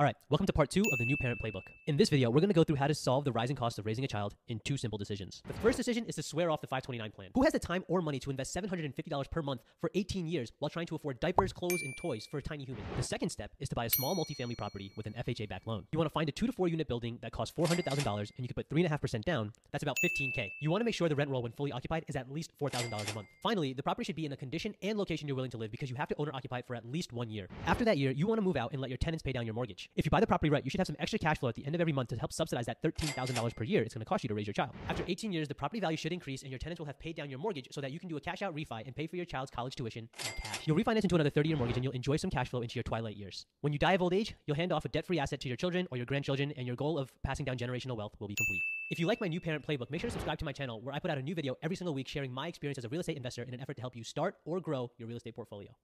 All right, welcome to part two of the new parent playbook. In this video, we're going to go through how to solve the rising cost of raising a child in two simple decisions. The first decision is to swear off the 529 plan. Who has the time or money to invest $750 per month for 18 years while trying to afford diapers, clothes, and toys for a tiny human? The second step is to buy a small multifamily property with an FHA backed loan. You want to find a two to four unit building that costs $400,000 and you can put 3.5% down. That's about 15K. You want to make sure the rent roll when fully occupied is at least $4,000 a month. Finally, the property should be in a condition and location you're willing to live because you have to owner occupy it for at least one year. After that year, you want to move out and let your tenants pay down your mortgage. If you buy the property right, you should have some extra cash flow at the end of every month to help subsidize that $13,000 per year it's going to cost you to raise your child. After 18 years, the property value should increase and your tenants will have paid down your mortgage so that you can do a cash out refi and pay for your child's college tuition in cash. You'll refinance into another 30 year mortgage and you'll enjoy some cash flow into your twilight years. When you die of old age, you'll hand off a debt free asset to your children or your grandchildren and your goal of passing down generational wealth will be complete. If you like my new parent playbook, make sure to subscribe to my channel where I put out a new video every single week sharing my experience as a real estate investor in an effort to help you start or grow your real estate portfolio.